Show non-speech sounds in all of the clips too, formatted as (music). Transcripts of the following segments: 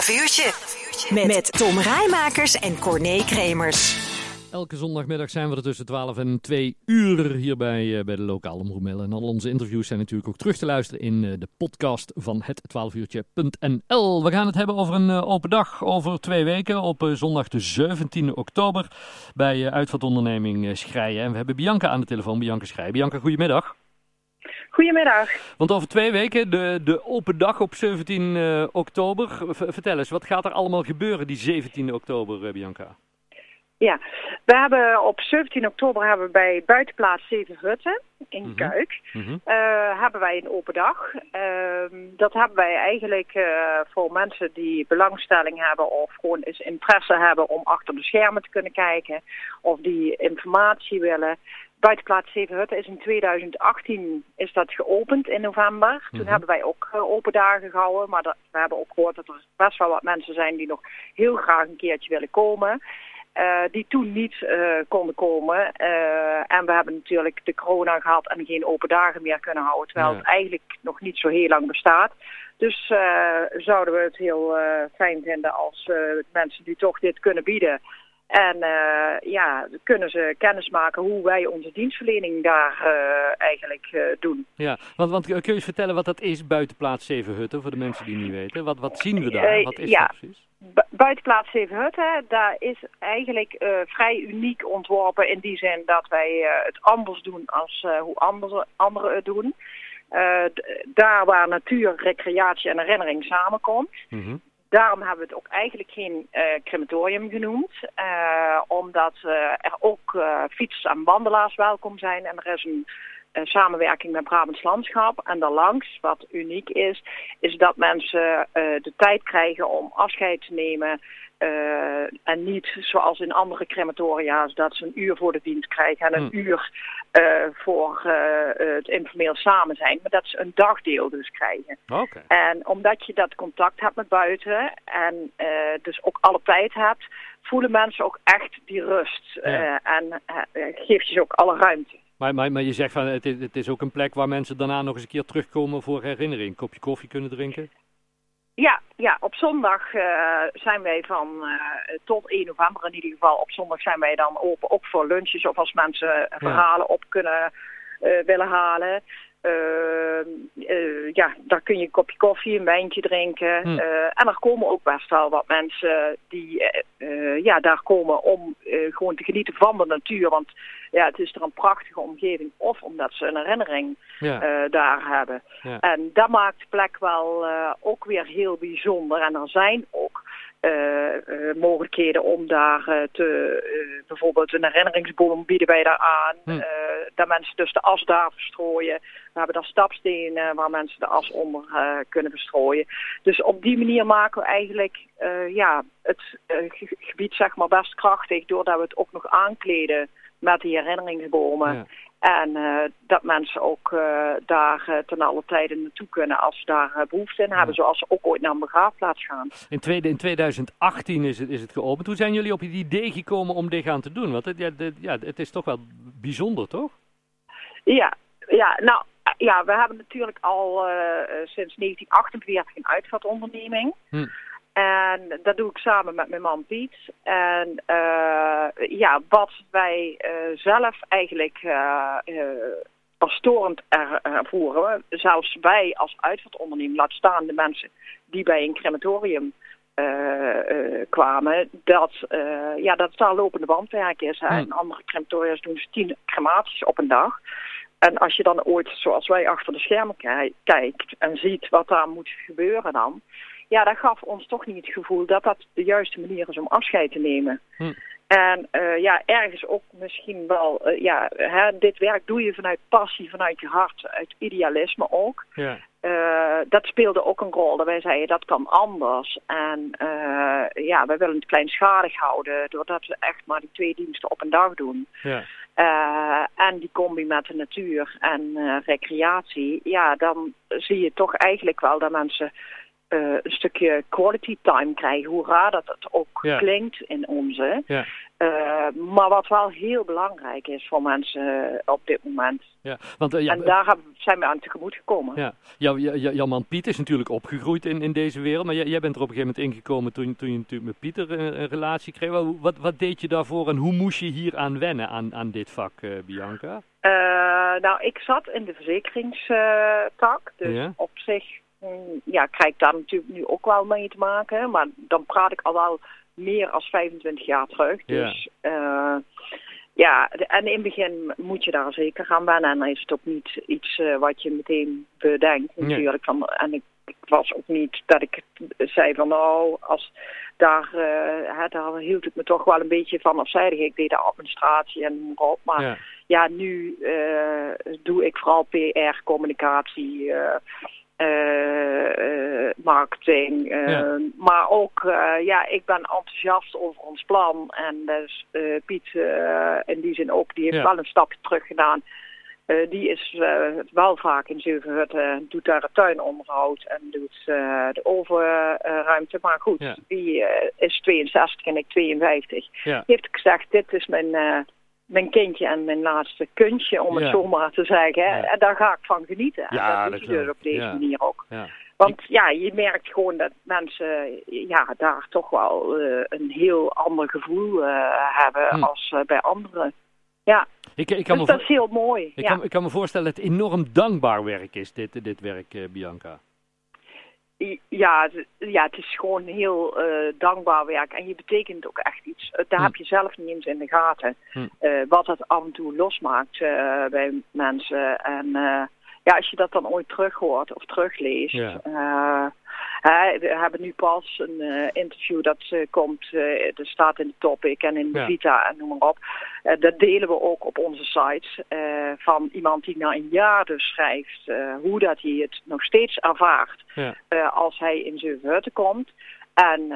12 uurtje. Met, met Tom Rijmakers en Corné Kremers. Elke zondagmiddag zijn we er tussen 12 en 2 uur hier bij, uh, bij de lokale omroepmidden. En al onze interviews zijn natuurlijk ook terug te luisteren in uh, de podcast van het 12uurtje.nl. We gaan het hebben over een uh, open dag over twee weken op zondag de 17 oktober bij uitvaartonderneming Schrijen. En we hebben Bianca aan de telefoon, Bianca Schrijen. Bianca, goedemiddag. Goedemiddag. Want over twee weken, de, de open dag op 17 uh, oktober. V vertel eens, wat gaat er allemaal gebeuren die 17 oktober, uh, Bianca? Ja, we hebben op 17 oktober hebben we bij buitenplaats Zevenhutten in mm -hmm. Kuik mm -hmm. uh, hebben wij een open dag. dat hebben wij eigenlijk voor mensen die belangstelling hebben of gewoon eens interesse hebben om achter de schermen te kunnen kijken of die informatie willen. Buitenplaats Zevenhutten is in 2018 is dat geopend in november. Toen mm -hmm. hebben wij ook uh, open dagen gehouden. Maar dat, we hebben ook gehoord dat er best wel wat mensen zijn die nog heel graag een keertje willen komen. Uh, die toen niet uh, konden komen. en we hebben natuurlijk de corona gehad en geen open dagen meer kunnen houden. Terwijl ja. het eigenlijk nog niet zo heel lang bestaat. Dus zouden we het heel fijn vinden als mensen die toch dit kunnen bieden... En uh, ja, kunnen ze kennis maken hoe wij onze dienstverlening daar uh, eigenlijk uh, doen. Ja, want, want kun je eens vertellen wat dat is, buitenplaats Zevenhutten, voor de mensen die niet weten? Wat, wat zien we daar? Wat is ja. dat precies? Buitenplaats Zevenhutten, daar is eigenlijk vrij uniek ontworpen in die zin dat wij het anders doen als hoe andere, anderen het doen. daar waar natuur, recreatie en herinnering samenkomt. Mm -hmm. Daarom hebben we het ook eigenlijk geen uh, crematorium genoemd. Uh, omdat uh, er ook fietsers en wandelaars welkom zijn. En er is een samenwerking met Brabants Landschap. En daarlangs, wat uniek is, is dat mensen de tijd krijgen om afscheid te nemen. Uh, en niet zoals in andere crematoria's dat ze een uur voor de dienst krijgen en een hmm. uur uh, voor uh, het informeel samen zijn. Maar dat ze een dagdeel dus krijgen. Okay. En omdat je dat contact hebt met buiten en dus ook alle tijd hebt, voelen mensen ook echt die rust. Ja. en geeft je ze ook alle ruimte. Maar, maar, maar je zegt van het is, het is ook een plek waar mensen daarna nog eens een keer terugkomen voor herinnering. Een kopje koffie kunnen drinken? Ja, ja, op zondag uh, zijn wij van uh, tot 1 november in ieder geval. Op zondag zijn wij dan open ook voor lunches of als mensen verhalen ja. op kunnen uh, willen halen. Ja, daar kun je een kopje koffie, een wijntje drinken. Hmm. en er komen ook best wel wat mensen die ja, daar komen om gewoon te genieten van de natuur. Want ja, het is er een prachtige omgeving. Of omdat ze een herinnering ja. uh, daar hebben. Ja. En dat maakt de plek wel uh, ook weer heel bijzonder. En er zijn ook mogelijkheden om daar te, bijvoorbeeld een herinneringsboom bieden wij daar aan. Hm. dat mensen dus de as daar verstrooien. We hebben daar stapstenen waar mensen de as onder kunnen verstrooien. Dus op die manier maken we eigenlijk ja, het gebied zeg maar best krachtig. Doordat we het ook nog aankleden met die herinneringsbomen. Ja. En uh, dat mensen ook uh, daar uh, ten alle tijde naartoe kunnen als ze daar behoefte in hebben. Zoals ze ook ooit naar een begraafplaats gaan. In, tweede, in 2018 is het, is het geopend. Hoe zijn jullie op het idee gekomen om dit gaan te doen? Want het, ja, ja, het is toch wel bijzonder, toch? Ja, ja nou ja, we hebben natuurlijk al sinds 1948 een uitvaartonderneming. Hm. En dat doe ik samen met mijn man Piet. En uh, ja, wat wij uh, zelf eigenlijk uh, pastorend ervoeren, zelfs wij als uitvaartonderneming, laat staan de mensen die bij een crematorium kwamen, dat, ja, dat het daar lopende bandwerk is. Hè. Hmm. En andere crematoriums doen dus tien crematies op een dag. En als je dan ooit, zoals wij, achter de schermen kijkt en ziet wat daar moet gebeuren dan ja, dat gaf ons toch niet het gevoel dat dat de juiste manier is om afscheid te nemen. Hm. En uh, ja, ergens ook misschien wel, uh, ja, hè, dit werk doe je vanuit passie, vanuit je hart, uit idealisme ook. Ja. Uh, dat speelde ook een rol. Dat wij zeiden dat kan anders. En ja, wij willen het kleinschalig houden, doordat we echt maar die twee diensten op een dag doen. Ja. en die combi met de natuur en recreatie, ja, dan zie je toch eigenlijk wel dat mensen een stukje quality time krijgen. Hoe raar dat het ook klinkt in onze. Ja. maar wat wel heel belangrijk is voor mensen op dit moment. Ja, want, ja, en daar zijn we aan tegemoet gekomen. Ja. Jouw, jouw man Piet is natuurlijk opgegroeid in, in deze wereld. Maar jij, jij bent er op een gegeven moment ingekomen toen, toen je natuurlijk met Pieter een, een relatie kreeg. Wat, wat deed je daarvoor en hoe moest je hier aan wennen, aan, aan dit vak, Bianca? nou, ik zat in de verzekeringstak. dus op zich ja, krijg ik daar natuurlijk nu ook wel mee te maken. Maar dan praat ik al wel meer als 25 jaar terug. Dus ja, uh, ja en in het begin moet je daar zeker gaan wennen. En dan is het ook niet iets uh, wat je meteen bedenkt natuurlijk. Van, en ik, was ook niet dat ik zei van nou, als daar, uh, hè, daar hield ik me toch wel een beetje van afzijdig. Ik deed de administratie en op. Maar ja, ja nu doe ik vooral PR, communicatie, marketing. Ja. Maar ook, ja, ik ben enthousiast over ons plan. En dus Piet in die zin ook, die heeft ja. wel een stapje terug gedaan. Uh, die is uh, wel vaak in Zevenhutten, doet daar het tuinonderhoud en doet uh, de overruimte. maar goed, ja. die is 62 en ik 52. Ja. Heeft gezegd, dit is mijn, mijn kindje en mijn laatste kunstje, om het zo maar te zeggen. En daar ga ik van genieten. En dat doet hij dus op deze manier ook. Want ja, je merkt gewoon dat mensen ja, daar toch wel een heel ander gevoel hebben hm. als bij anderen. Ja, ik, ik kan dus me dat is heel mooi. Ik, kan, ik kan me voorstellen dat het enorm dankbaar werk is, dit, dit werk, Bianca. Ja, ja, het is gewoon heel dankbaar werk. En je betekent ook echt iets. Daar hm. heb je zelf niet eens in de gaten. Hm. wat het af en toe losmaakt bij mensen. En ja, als je dat dan ooit terug hoort of terugleest. Ja. we hebben nu pas een uh, interview dat uh, komt, dat staat in de topic en in de Vita en noem maar op. dat delen we ook op onze sites van iemand die na een jaar dus schrijft hoe dat hij het nog steeds ervaart ja. als hij in zijn hutten komt. En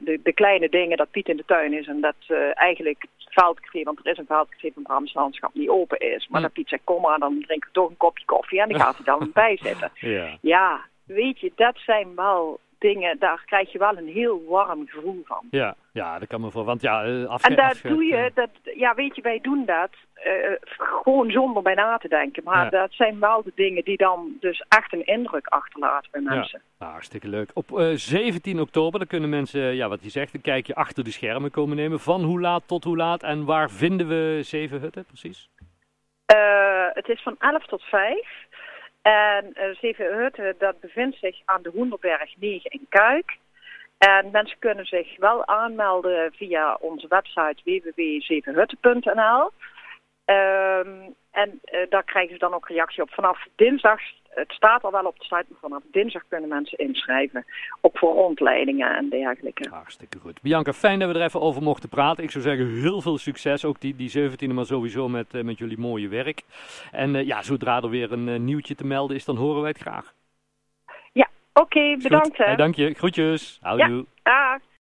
de, de, kleine dingen dat Piet in de tuin is en dat eigenlijk veldcafé, want er is een veldcafé van Brabants Landschap die open is. Maar hm. dat Piet zegt, kom maar, dan drink ik toch een kopje koffie en dan gaat hij dan (laughs) bij zitten. Ja. ja, weet je, dat zijn wel dingen, daar krijg je wel een heel warm gevoel van. Ja, ja dat kan me voor, want ja... Uh, en daar doe je, dat, ja weet je, wij doen dat uh, gewoon zonder bij na te denken. Maar dat zijn wel de dingen die dan dus echt een indruk achterlaten bij mensen. Ja, nou, hartstikke leuk. Op uh, eh, 17 oktober, dan kunnen mensen, ja wat je zegt, een kijkje achter de schermen komen nemen. Van hoe laat tot hoe laat en waar vinden we Zeven Hutten precies? het is van 11 tot 5. En uh, Zevenhutten, dat bevindt zich aan de Hoenderberg 9 in Kuik. En mensen kunnen zich wel aanmelden via onze website www.zevenhutten.nl. Um, en uh, daar krijgen ze dan ook reactie op. Vanaf dinsdag, het staat al wel op de site, maar vanaf dinsdag kunnen mensen inschrijven. Ook voor rondleidingen en dergelijke. Hartstikke goed. Bianca, fijn dat we er even over mochten praten. Ik zou zeggen, heel veel succes. Ook die, die 17e, maar sowieso met, uh, met jullie mooie werk. En uh, ja, zodra er weer een nieuwtje te melden is, dan horen wij het graag. Oké, okay, bedankt. Hey, dank je. Groetjes. Houdoe. Ja, dag.